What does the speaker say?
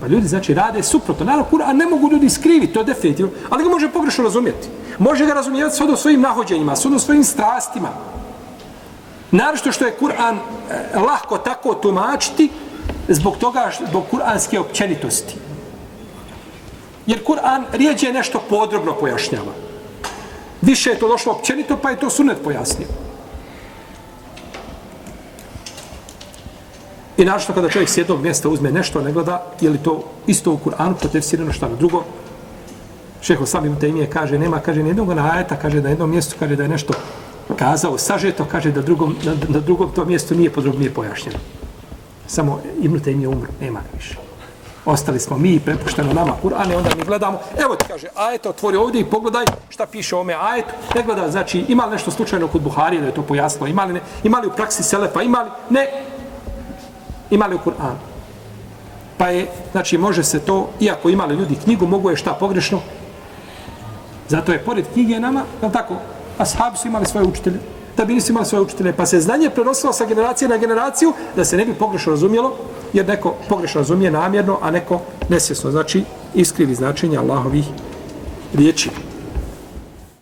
Pa ljudi znači rade suprotno. Naravno, Kur'an ne mogu ljudi skriviti, to je definitivno, ali ga može pogrešno razumjeti. Može ga razumijevati s svojim nahođenjima, s svojim strastima. Naravno što je Kur'an eh, lahko tako tumačiti zbog toga, zbog kur'anske općenitosti. Jer Kur'an rijeđe nešto podrobno pojašnjava. Više je to došlo općenito, pa je to sunet pojasnio. I našto kada čovjek s jednog mjesta uzme nešto, ne gleda, je li to isto u Kur'anu, potefsirano šta na drugo. Šeho sam im temije kaže, nema, kaže, nijednog jednog ajeta, kaže da na jednom mjestu, kaže da je nešto kazao, sažeto, kaže da drugom, na, na drugom to mjestu nije podrobnije pojašnjeno. Samo Ibn Taymi je umro, nema ga više. Ostali smo mi prepušteno nama Kur'an i onda mi gledamo, evo ti kaže, ajeto, otvori ovdje i pogledaj šta piše ome ajetu. Ne gleda, znači, ima li nešto slučajno kod Buhari da je to pojasnilo, ima li, ne, ima li u praksi Selefa, ima li, ne, imali u Kur'an. Pa je, znači, može se to, iako imali ljudi knjigu, mogu je šta pogrešno. Zato je, pored knjige nama, je tako, ashabi su imali svoje učitelje, da bi nisu imali svoje učitelje, pa se znanje prenosilo sa generacije na generaciju, da se ne bi pogrešno razumjelo, jer neko pogrešno razumije namjerno, a neko nesvjesno, znači iskrivi značenje Allahovih riječi.